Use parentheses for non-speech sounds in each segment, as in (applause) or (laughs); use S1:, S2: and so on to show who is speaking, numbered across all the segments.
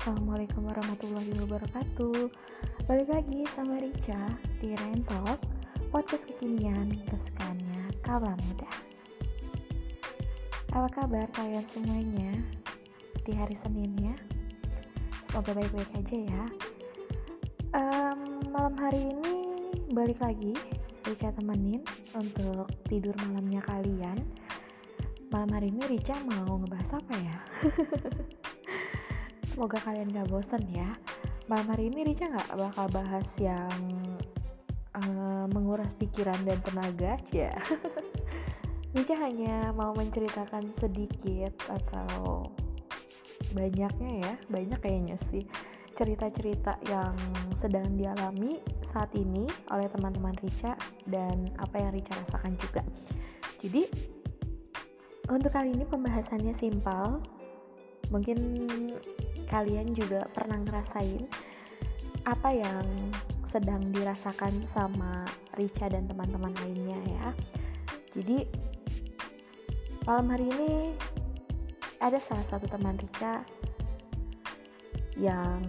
S1: Assalamualaikum warahmatullahi wabarakatuh. Balik lagi sama Rica di Rentok Podcast kekinian kesukaannya kaula muda. Apa kabar kalian semuanya di hari Senin ya? Semoga baik-baik aja ya. Um, Malam hari ini balik lagi Rica temenin untuk tidur malamnya kalian. Malam hari ini Rica mau ngebahas apa ya? (laughs) Semoga kalian gak bosen ya. Malam hari ini Rica gak bakal bahas yang uh, menguras pikiran dan tenaga ya. (laughs) Rica hanya mau menceritakan sedikit atau banyaknya ya, banyak kayaknya sih cerita-cerita yang sedang dialami saat ini oleh teman-teman Rica dan apa yang Rica rasakan juga. Jadi untuk kali ini pembahasannya simpel. Mungkin kalian juga pernah ngerasain apa yang sedang dirasakan sama Richa dan teman-teman lainnya ya. Jadi malam hari ini ada salah satu teman Richa yang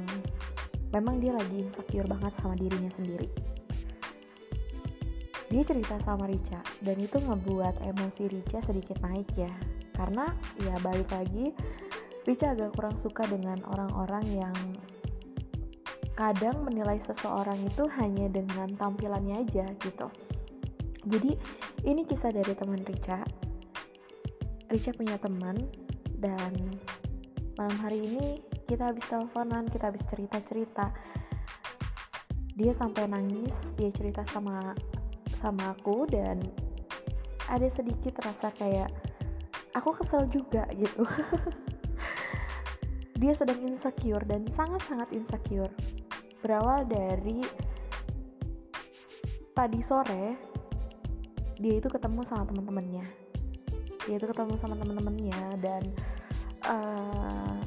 S1: memang dia lagi insecure banget sama dirinya sendiri. Dia cerita sama Richa dan itu ngebuat emosi Richa sedikit naik ya. Karena ya balik lagi Rica agak kurang suka dengan orang-orang yang kadang menilai seseorang itu hanya dengan tampilannya aja gitu. Jadi ini kisah dari teman Rica. Rica punya teman dan malam hari ini kita habis teleponan, kita habis cerita-cerita. Dia sampai nangis, dia cerita sama sama aku dan ada sedikit rasa kayak aku kesel juga gitu. (laughs) dia sedang insecure dan sangat-sangat insecure. Berawal dari tadi sore dia itu ketemu sama teman-temannya. Dia itu ketemu sama teman-temannya dan uh,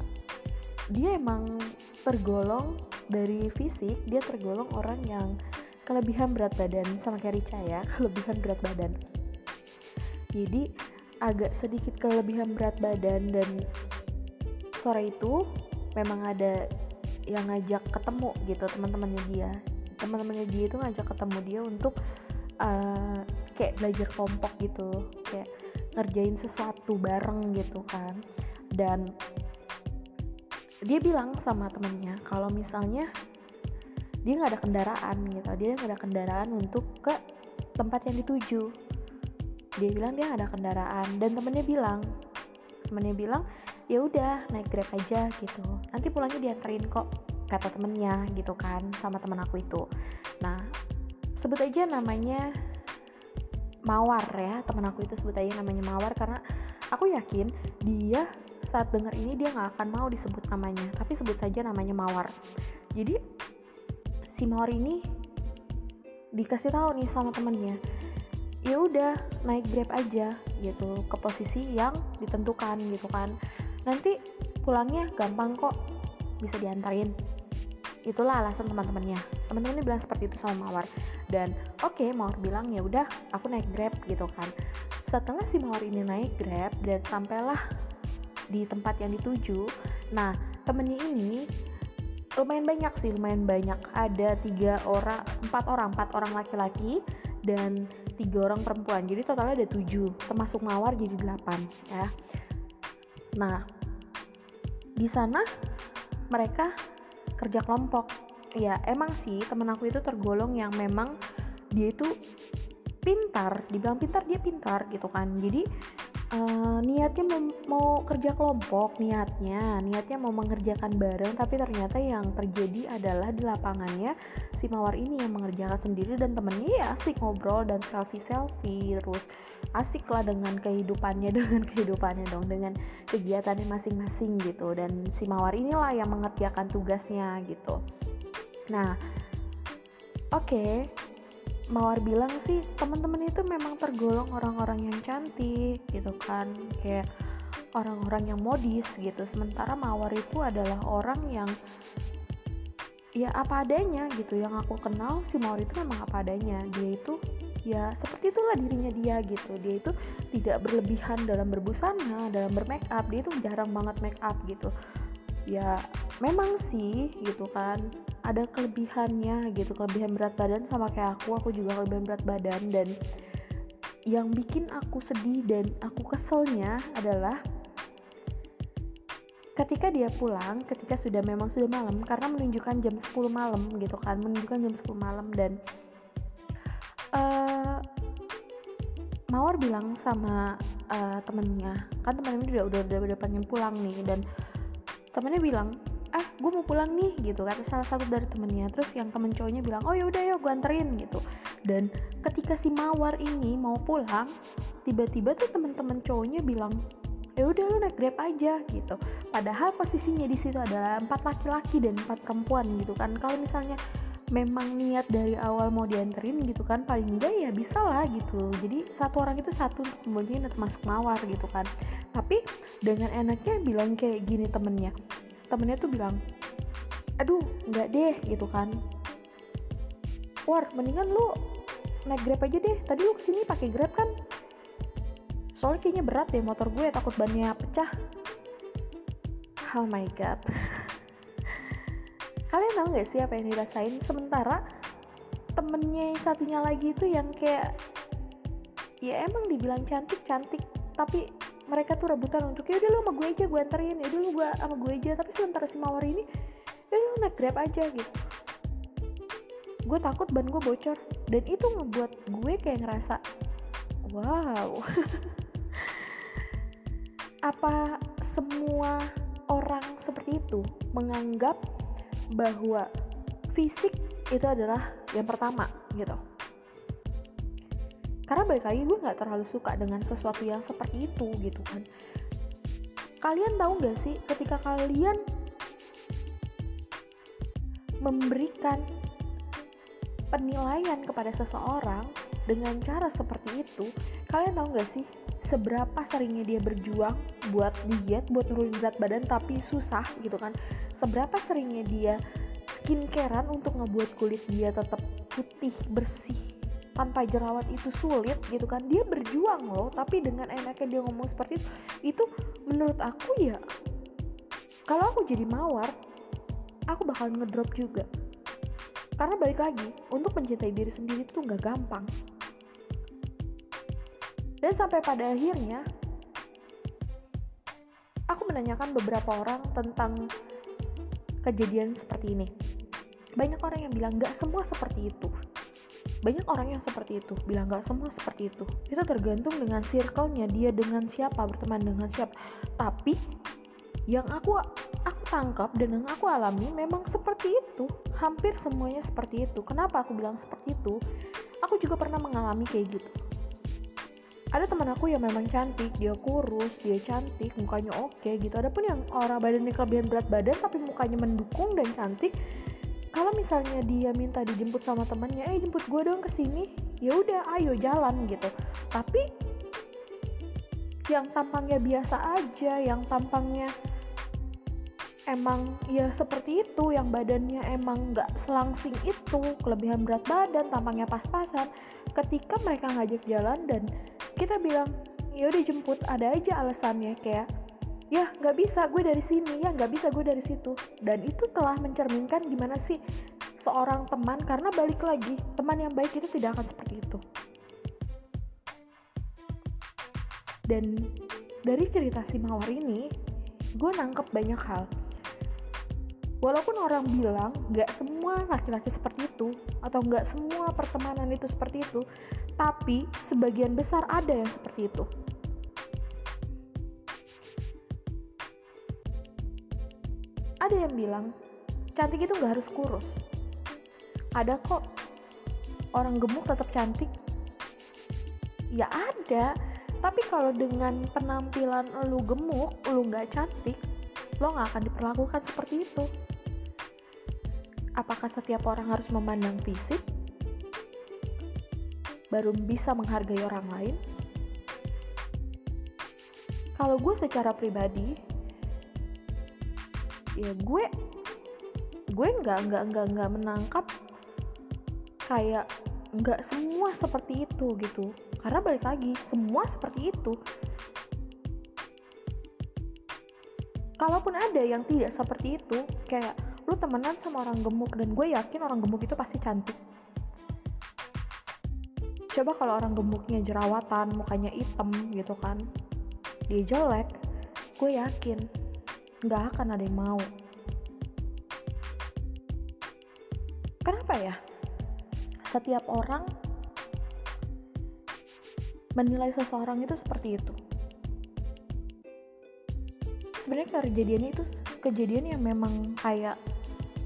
S1: dia emang tergolong dari fisik dia tergolong orang yang kelebihan berat badan sama kayak Rica ya (laughs) kelebihan berat badan jadi agak sedikit kelebihan berat badan dan sore itu memang ada yang ngajak ketemu gitu teman-temannya dia. Teman-temannya dia itu ngajak ketemu dia untuk uh, kayak belajar kelompok gitu kayak ngerjain sesuatu bareng gitu kan. Dan dia bilang sama temennya kalau misalnya dia nggak ada kendaraan gitu dia nggak ada kendaraan untuk ke tempat yang dituju. Dia bilang dia nggak ada kendaraan dan temennya bilang temennya bilang ya udah naik grab aja gitu. Nanti pulangnya dianterin kok kata temennya gitu kan sama temen aku itu. Nah sebut aja namanya Mawar ya. Temen aku itu sebut aja namanya Mawar karena aku yakin dia saat dengar ini dia nggak akan mau disebut namanya tapi sebut saja namanya Mawar. Jadi si Mawar ini dikasih tahu nih sama temennya ya udah naik grab aja gitu ke posisi yang ditentukan gitu kan nanti pulangnya gampang kok. Bisa diantarin. Itulah alasan teman-temannya. Teman-temannya bilang seperti itu sama Mawar. Dan oke okay, Mawar bilang ya udah aku naik grab gitu kan. Setelah si Mawar ini naik grab dan sampailah di tempat yang dituju nah temennya ini lumayan banyak sih lumayan banyak. Ada tiga orang empat orang empat orang laki-laki dan tiga orang perempuan. Jadi totalnya ada tujuh termasuk mawar jadi delapan ya. Nah di sana mereka kerja kelompok. Ya emang sih temen aku itu tergolong yang memang dia itu pintar dibilang pintar dia pintar gitu kan. Jadi uh, niatnya mau, mau kerja kelompok niatnya niatnya mau mengerjakan bareng tapi ternyata yang terjadi adalah di lapangannya si mawar ini yang mengerjakan sendiri dan temennya ya asik ngobrol dan selfie selfie terus asik lah dengan kehidupannya (laughs) dengan kehidupannya dong dengan kegiatannya masing-masing gitu. Dan si mawar inilah yang mengerjakan tugasnya gitu. Nah oke okay, Mawar bilang sih teman-teman itu memang tergolong orang-orang yang cantik gitu kan. Kayak orang-orang yang modis gitu. Sementara Mawar itu adalah orang yang ya apa adanya gitu. Yang aku kenal si Mawar itu memang apa adanya. Dia itu ya seperti itulah dirinya dia gitu. Dia itu tidak berlebihan dalam berbusana dalam bermake up. Dia itu jarang banget make up gitu. Ya memang sih gitu kan ada kelebihannya gitu kelebihan berat badan sama kayak aku aku juga kelebihan berat badan dan yang bikin aku sedih dan aku keselnya adalah ketika dia pulang ketika sudah memang sudah malam karena menunjukkan jam 10 malam gitu kan menunjukkan jam 10 malam dan uh, Mawar bilang sama uh, temennya kan temennya udah udah udah, udah pengen pulang nih dan temennya bilang eh gue mau pulang nih gitu kata salah satu dari temennya terus yang temen cowoknya bilang oh ya udah ya gue anterin gitu. Dan ketika si mawar ini mau pulang tiba-tiba tuh temen-temen cowoknya bilang ya udah lu naik grab aja gitu. Padahal posisinya di situ adalah empat laki-laki dan empat perempuan gitu kan. Kalau misalnya memang niat dari awal mau dianterin gitu kan paling enggak ya bisa lah gitu. Jadi satu orang itu satu untuk pembagian termasuk mawar gitu kan. Tapi dengan enaknya bilang kayak gini temennya temennya tuh bilang aduh nggak deh gitu kan. War mendingan lu naik grab aja deh. Tadi lu ke sini pakai grab kan? Soalnya kayaknya berat deh motor gue takut bannya pecah. Oh my god. (laughs) Kalian tahu gak sih apa yang dirasain? Sementara temennya yang satunya lagi itu yang kayak ya emang dibilang cantik cantik tapi mereka tuh rebutan untuk ya udah lu sama gue aja gue anterin. Ya udah lu gue sama gue aja. Tapi sementara si mawar ini ya lu naik grab aja gitu. Gue takut ban gue bocor. Dan itu ngebuat gue kayak ngerasa wow. (laughs) Apa semua orang seperti itu menganggap bahwa fisik itu adalah yang pertama gitu karena balik lagi gue nggak terlalu suka dengan sesuatu yang seperti itu gitu kan kalian tahu nggak sih ketika kalian memberikan penilaian kepada seseorang dengan cara seperti itu kalian tahu nggak sih seberapa seringnya dia berjuang buat diet, buat nurunin berat badan tapi susah gitu kan. Seberapa seringnya dia skincarean untuk ngebuat kulit dia tetap putih, bersih, tanpa jerawat itu sulit gitu kan. Dia berjuang loh, tapi dengan enaknya dia ngomong seperti itu, itu menurut aku ya kalau aku jadi mawar, aku bakal ngedrop juga. Karena balik lagi, untuk mencintai diri sendiri itu nggak gampang dan sampai pada akhirnya, aku menanyakan beberapa orang tentang kejadian seperti ini. Banyak orang yang bilang gak semua seperti itu. Banyak orang yang seperti itu, bilang gak semua seperti itu. Itu tergantung dengan circle-nya, dia dengan siapa, berteman dengan siapa. Tapi yang aku aku tangkap dan yang aku alami memang seperti itu. Hampir semuanya seperti itu. Kenapa aku bilang seperti itu? Aku juga pernah mengalami kayak gitu ada teman aku yang memang cantik dia kurus dia cantik mukanya oke okay, gitu ada pun yang orang badannya kelebihan berat badan tapi mukanya mendukung dan cantik kalau misalnya dia minta dijemput sama temannya eh jemput gue dong ke sini. Ya udah ayo jalan gitu. Tapi yang tampangnya biasa aja yang tampangnya emang ya seperti itu yang badannya emang nggak selangsing itu kelebihan berat badan tampangnya pas-pasan. Ketika mereka ngajak jalan dan kita bilang ya udah jemput ada aja alasannya kayak ya nggak bisa gue dari sini. Ya nggak bisa gue dari situ. Dan itu telah mencerminkan gimana sih seorang teman karena balik lagi teman yang baik itu tidak akan seperti itu. Dan dari cerita si mawar ini gue nangkep banyak hal. Walaupun orang bilang nggak semua laki-laki seperti itu atau nggak semua pertemanan itu seperti itu tapi sebagian besar ada yang seperti itu. Ada yang bilang, cantik itu gak harus kurus. Ada kok, orang gemuk tetap cantik. Ya ada, tapi kalau dengan penampilan lu gemuk, lu gak cantik, lo gak akan diperlakukan seperti itu. Apakah setiap orang harus memandang fisik? baru bisa menghargai orang lain? Kalau gue secara pribadi, ya gue gue nggak nggak nggak nggak menangkap kayak nggak semua seperti itu gitu. Karena balik lagi semua seperti itu. Kalaupun ada yang tidak seperti itu kayak lu temenan sama orang gemuk dan gue yakin orang gemuk itu pasti cantik. Coba kalau orang gemuknya jerawatan mukanya hitam gitu kan dia jelek gue yakin nggak akan ada yang mau. Kenapa ya? Setiap orang menilai seseorang itu seperti itu. Sebenarnya kejadiannya itu kejadian yang memang kayak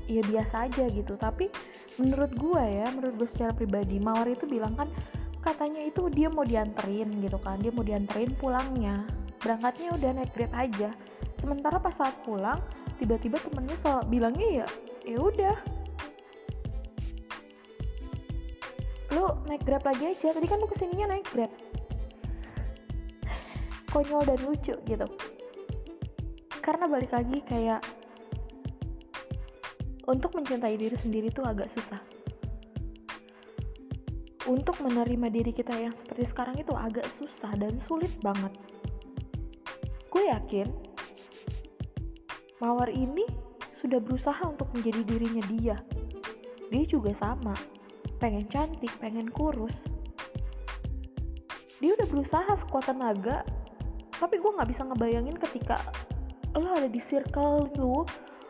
S1: ya biasa aja gitu. Tapi menurut gue ya menurut gue secara pribadi Mawar itu bilang kan katanya itu dia mau dianterin gitu kan dia mau dianterin pulangnya. Berangkatnya udah naik grab aja sementara pas saat pulang tiba-tiba temennya so bilangnya ya ya udah. Lu naik grab lagi aja tadi kan lu ke sininya naik grab. (laughs) Konyol dan lucu gitu. Karena balik lagi kayak untuk mencintai diri sendiri tuh agak susah. Untuk menerima diri kita yang seperti sekarang itu agak susah dan sulit banget. Gue yakin Mawar ini sudah berusaha untuk menjadi dirinya dia. Dia juga sama pengen cantik, pengen kurus. Dia udah berusaha sekuat tenaga tapi gue gak bisa ngebayangin ketika lo ada di circle lu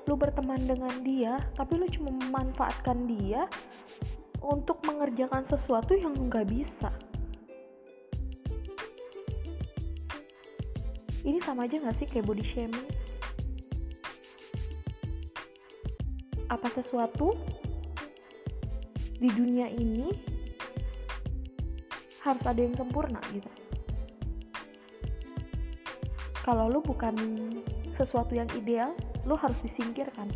S1: lu berteman dengan dia tapi lu cuma memanfaatkan dia untuk mengerjakan sesuatu yang nggak bisa. Ini sama aja gak sih kayak body shaming apa sesuatu di dunia ini harus ada yang sempurna gitu. Kalau lu bukan sesuatu yang ideal lo harus disingkirkan.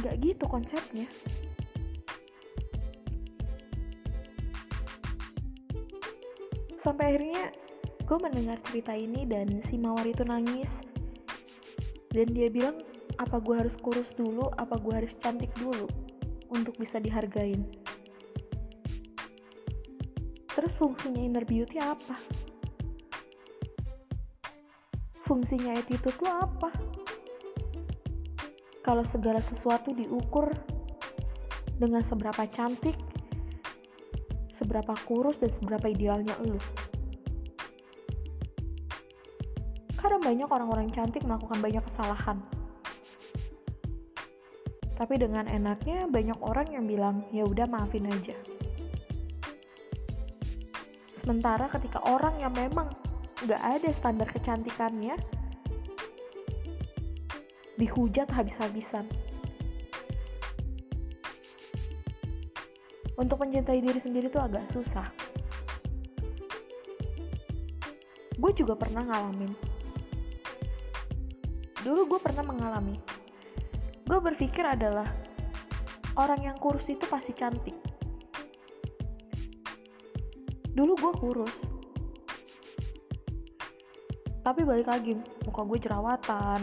S1: Nggak gitu konsepnya. Sampai akhirnya gue mendengar cerita ini dan si mawar itu nangis. Dan dia bilang apa gue harus kurus dulu apa gue harus cantik dulu untuk bisa dihargain terus fungsinya inner beauty apa fungsinya attitude lo apa? Kalau segala sesuatu diukur dengan seberapa cantik, seberapa kurus, dan seberapa idealnya lo. Karena banyak orang-orang cantik melakukan banyak kesalahan. Tapi dengan enaknya banyak orang yang bilang, ya udah maafin aja. Sementara ketika orang yang memang nggak ada standar kecantikannya dihujat habis-habisan. Untuk mencintai diri sendiri tuh agak susah. Gue juga pernah ngalamin. Dulu gue pernah mengalami gue berpikir adalah orang yang kurus itu pasti cantik. Dulu gue kurus. Tapi balik lagi muka gue jerawatan.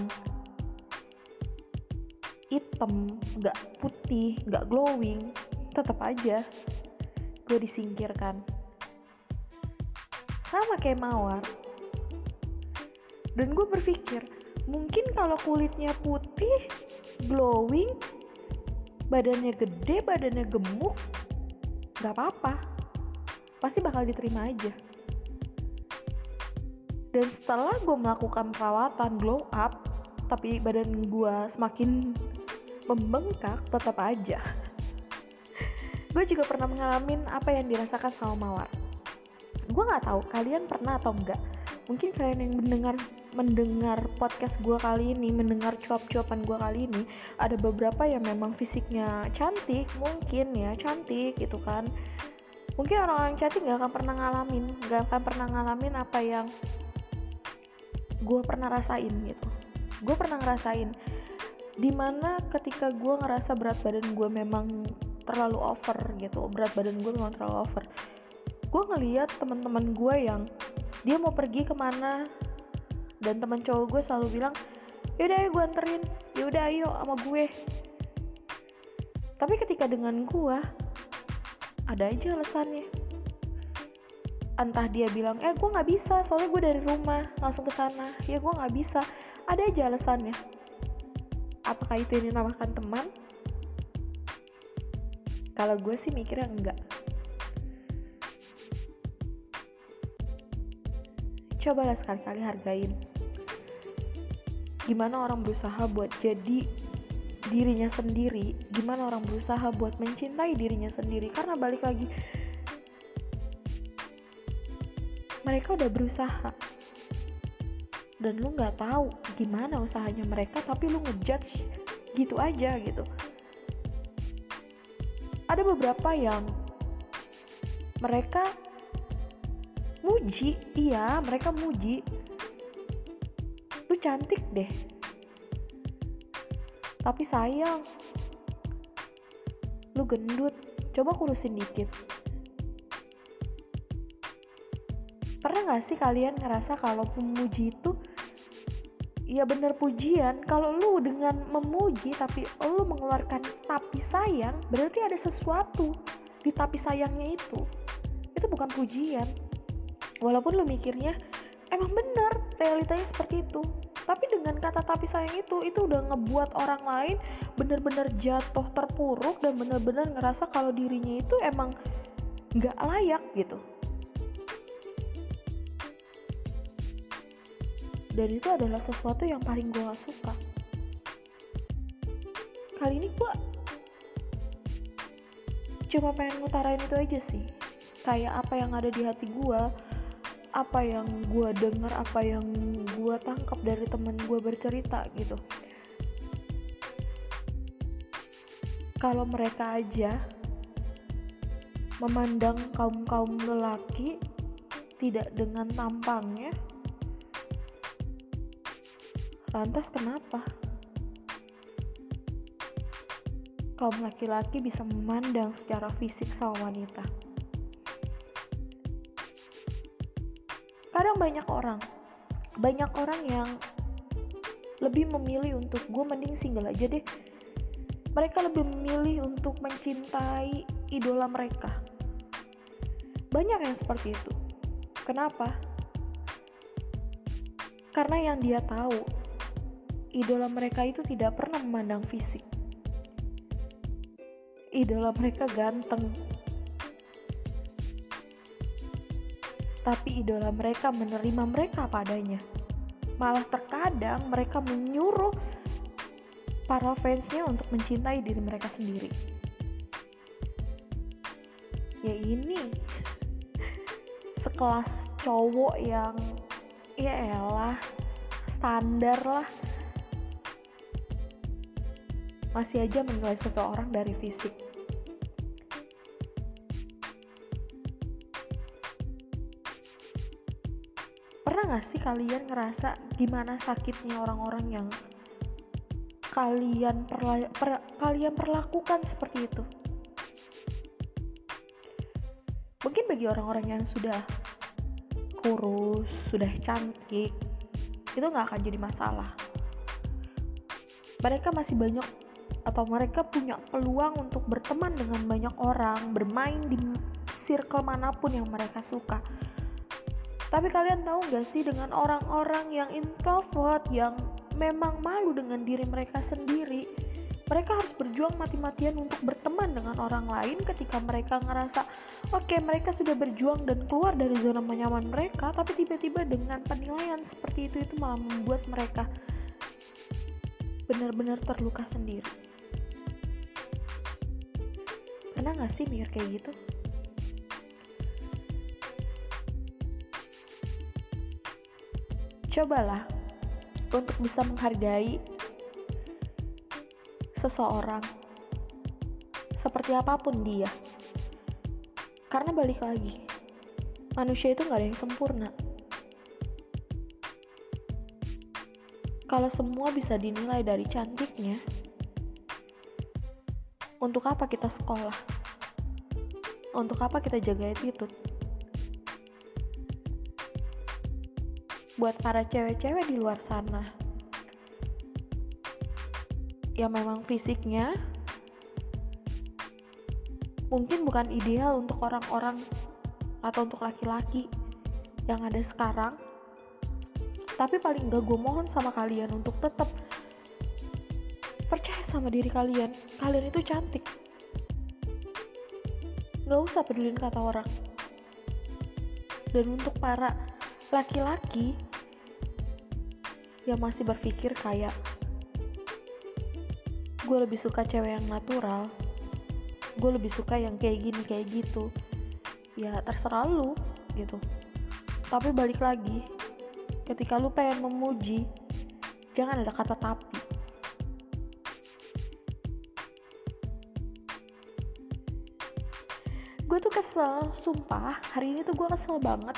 S1: Hitam nggak putih nggak glowing. Tetap aja gue disingkirkan. Sama kayak mawar. Dan gue berpikir mungkin kalau kulitnya putih glowing badannya gede badannya gemuk nggak apa-apa. Pasti bakal diterima aja. Dan setelah gue melakukan perawatan glow up tapi badan gue semakin membengkak tetap aja. (laughs) Gue juga pernah mengalami apa yang dirasakan sama mawar. Gue nggak tahu kalian pernah atau enggak mungkin kalian yang mendengar mendengar podcast gue kali ini mendengar cuap-cuapan gue kali ini ada beberapa yang memang fisiknya cantik mungkin ya cantik gitu kan. Mungkin orang-orang cantik gak akan pernah ngalamin gak akan pernah ngalamin apa yang gue pernah rasain gitu. Gue pernah ngerasain di mana ketika gue ngerasa berat badan gue memang terlalu over gitu berat badan gue memang terlalu over. Gue ngeliat teman-teman gue yang dia mau pergi ke mana? Dan teman cowok gue selalu bilang yaudah ayo gue anterin. Yaudah ayo sama gue. Tapi ketika dengan gue ada aja alasannya. Entah dia bilang eh gue nggak bisa soalnya gue dari rumah langsung ke sana. Ya gue nggak bisa. Ada aja alasannya. Apakah itu yang dinamakan teman? Kalau gue sih mikirnya enggak cobalah sekali-kali hargain. Gimana orang berusaha buat jadi dirinya sendiri? Gimana orang berusaha buat mencintai dirinya sendiri? Karena balik lagi mereka udah berusaha. Dan lu nggak tahu gimana usahanya mereka tapi lu ngejudge gitu aja gitu. Ada beberapa yang mereka muji. Iya mereka muji. Lu cantik deh. Tapi sayang. Lu gendut. Coba kurusin dikit. Pernah gak sih kalian ngerasa kalau memuji itu ya bener pujian? Kalau lu dengan memuji tapi lu mengeluarkan tapi sayang berarti ada sesuatu di tapi sayangnya itu. Itu bukan pujian walaupun lu mikirnya emang bener realitanya seperti itu. Tapi dengan kata tapi sayang itu itu udah ngebuat orang lain bener-bener jatuh terpuruk dan bener-bener ngerasa kalau dirinya itu emang nggak layak gitu. Dan itu adalah sesuatu yang paling gue gak suka. Kali ini gue cuma pengen ngutarain itu aja sih. Kayak apa yang ada di hati gue apa yang gue dengar apa yang gue tangkap dari temen gue bercerita gitu kalau mereka aja memandang kaum kaum lelaki tidak dengan tampangnya Lantas kenapa? Kaum laki-laki bisa memandang secara fisik sama wanita. Banyak orang, banyak orang yang lebih memilih untuk gue mending single aja deh. Mereka lebih memilih untuk mencintai idola mereka. Banyak yang seperti itu. Kenapa? Karena yang dia tahu idola mereka itu tidak pernah memandang fisik. Idola mereka ganteng. Tapi idola mereka menerima mereka padanya. Malah terkadang mereka menyuruh para fansnya untuk mencintai diri mereka sendiri. Ya ini sekelas cowok yang ya elah standar lah masih aja menilai seseorang dari fisik. Pernah gak sih kalian ngerasa gimana sakitnya orang-orang yang kalian perla per kalian perlakukan seperti itu? Mungkin bagi orang-orang yang sudah kurus, sudah cantik, itu nggak akan jadi masalah. Mereka masih banyak atau mereka punya peluang untuk berteman dengan banyak orang, bermain di circle mana pun yang mereka suka. Tapi kalian tahu gak sih dengan orang-orang yang introvert, yang memang malu dengan diri mereka sendiri, mereka harus berjuang mati-matian untuk berteman dengan orang lain ketika mereka ngerasa oke okay, mereka sudah berjuang dan keluar dari zona nyaman mereka tapi tiba-tiba dengan penilaian seperti itu itu malah membuat mereka benar-benar terluka sendiri Pernah gak sih mikir kayak gitu? Cobalah untuk bisa menghargai seseorang seperti apa pun dia. Karena balik lagi, manusia itu gak ada yang sempurna. Kalau semua bisa dinilai dari cantiknya, untuk apa kita sekolah? Untuk apa kita jaga attitude? Buat para cewek-cewek di luar sana. Yang memang fisiknya mungkin bukan ideal untuk orang-orang atau untuk laki-laki yang ada sekarang. Tapi paling gak gue mohon sama kalian untuk tetap percaya sama diri kalian. Kalian itu cantik. Gak usah pedulin kata orang. Dan untuk para laki-laki yang masih berpikir kayak gue lebih suka cewek yang natural. Gue lebih suka yang kayak gini kayak gitu. Ya terserah lu gitu. Tapi balik lagi ketika lu pengen memuji jangan ada kata tapi. Gue tuh kesel sumpah hari ini tuh gue kesel banget.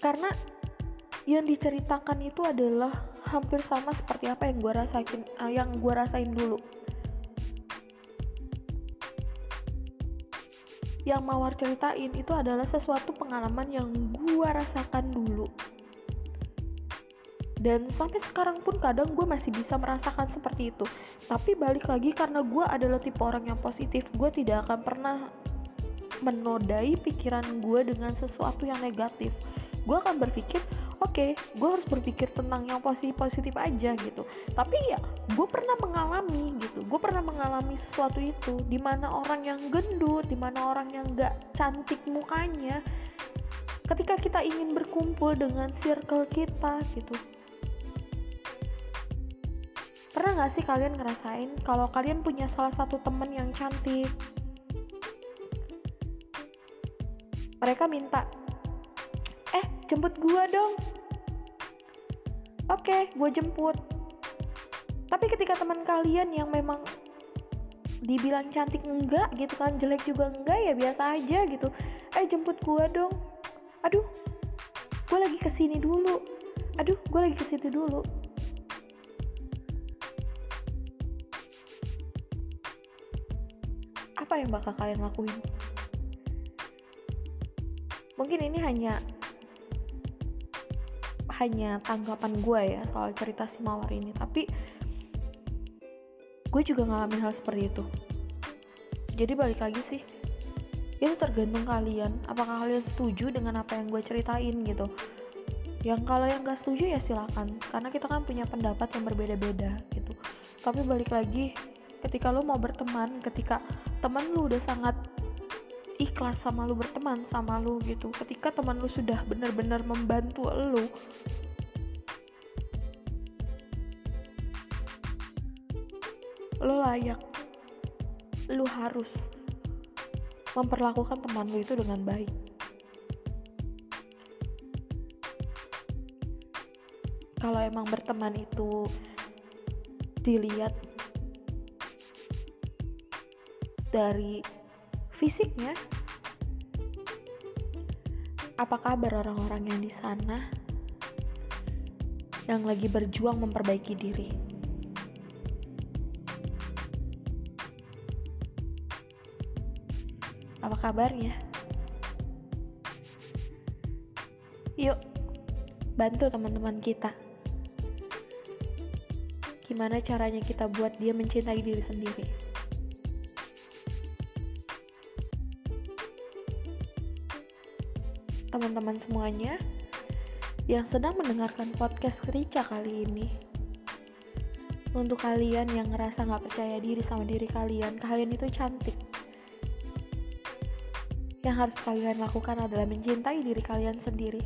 S1: Karena yang diceritakan itu adalah hampir sama seperti apa yang gue rasain uh, yang gue rasain dulu. Yang Mawar ceritain itu adalah sesuatu pengalaman yang gue rasakan dulu. Dan sampai sekarang pun kadang gue masih bisa merasakan seperti itu. Tapi balik lagi karena gue adalah tipe orang yang positif gue tidak akan pernah menodai pikiran gue dengan sesuatu yang negatif. Gue akan berpikir oke okay, gue harus berpikir tentang yang positif positif aja gitu. Tapi ya gue pernah mengalami gitu. Gue pernah mengalami sesuatu itu di mana orang yang gendut di mana orang yang gak cantik mukanya ketika kita ingin berkumpul dengan circle kita gitu. Pernah gak sih kalian ngerasain kalau kalian punya salah satu temen yang cantik? Mereka minta jemput gua dong. Oke okay, gue jemput. Tapi ketika teman kalian yang memang dibilang cantik enggak gitu kan jelek juga enggak ya biasa aja gitu. Eh jemput gue dong. Aduh gue lagi ke sini dulu. Aduh gue lagi ke sini dulu. Apa yang bakal kalian lakuin? Mungkin ini hanya hanya tanggapan gue ya soal cerita si mawar ini. Tapi gue juga ngalamin hal seperti itu. Jadi balik lagi sih itu tergantung kalian. Apakah kalian setuju dengan apa yang gue ceritain gitu? Yang kalau yang gak setuju ya silakan. Karena kita kan punya pendapat yang berbeda-beda gitu. Tapi balik lagi ketika lo mau berteman ketika teman lu udah sangat ikhlas sama lu berteman sama lu gitu. Ketika teman lu sudah benar-benar membantu lu lo layak lu harus memperlakukan teman lu itu dengan baik. Kalau emang berteman itu dilihat dari fisiknya. Apa kabar orang-orang yang di sana? Yang lagi berjuang memperbaiki diri. Apa kabarnya? Yuk bantu teman-teman kita. Gimana caranya kita buat dia mencintai diri sendiri teman-teman semuanya yang sedang mendengarkan podcast Rica kali ini. Untuk kalian yang ngerasa gak percaya diri sama diri kalian, kalian itu cantik. Yang harus kalian lakukan adalah mencintai diri kalian sendiri.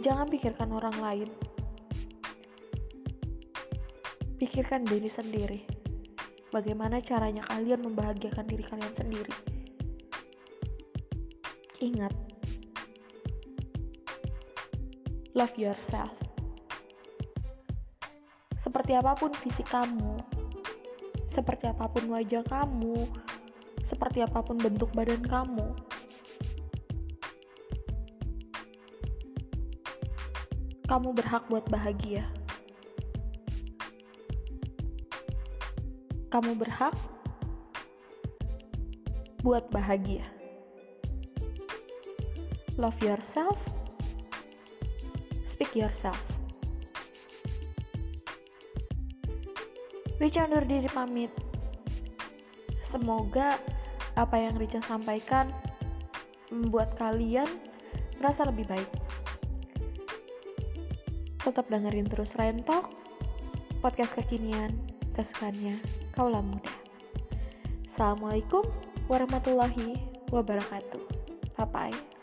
S1: Jangan pikirkan orang lain. Pikirkan diri sendiri. Bagaimana caranya kalian membahagiakan diri kalian sendiri. Ingat, love yourself. Seperti apa pun fisik kamu, seperti apa pun wajah kamu, seperti apa pun bentuk badan kamu, kamu berhak buat bahagia. Kamu berhak buat bahagia love yourself, speak yourself. Rica undur diri pamit. Semoga apa yang Rica sampaikan membuat kalian merasa lebih baik. Tetap dengerin terus Rentok, podcast kekinian, kesukaannya kaulah muda. Assalamualaikum warahmatullahi wabarakatuh. Bye-bye.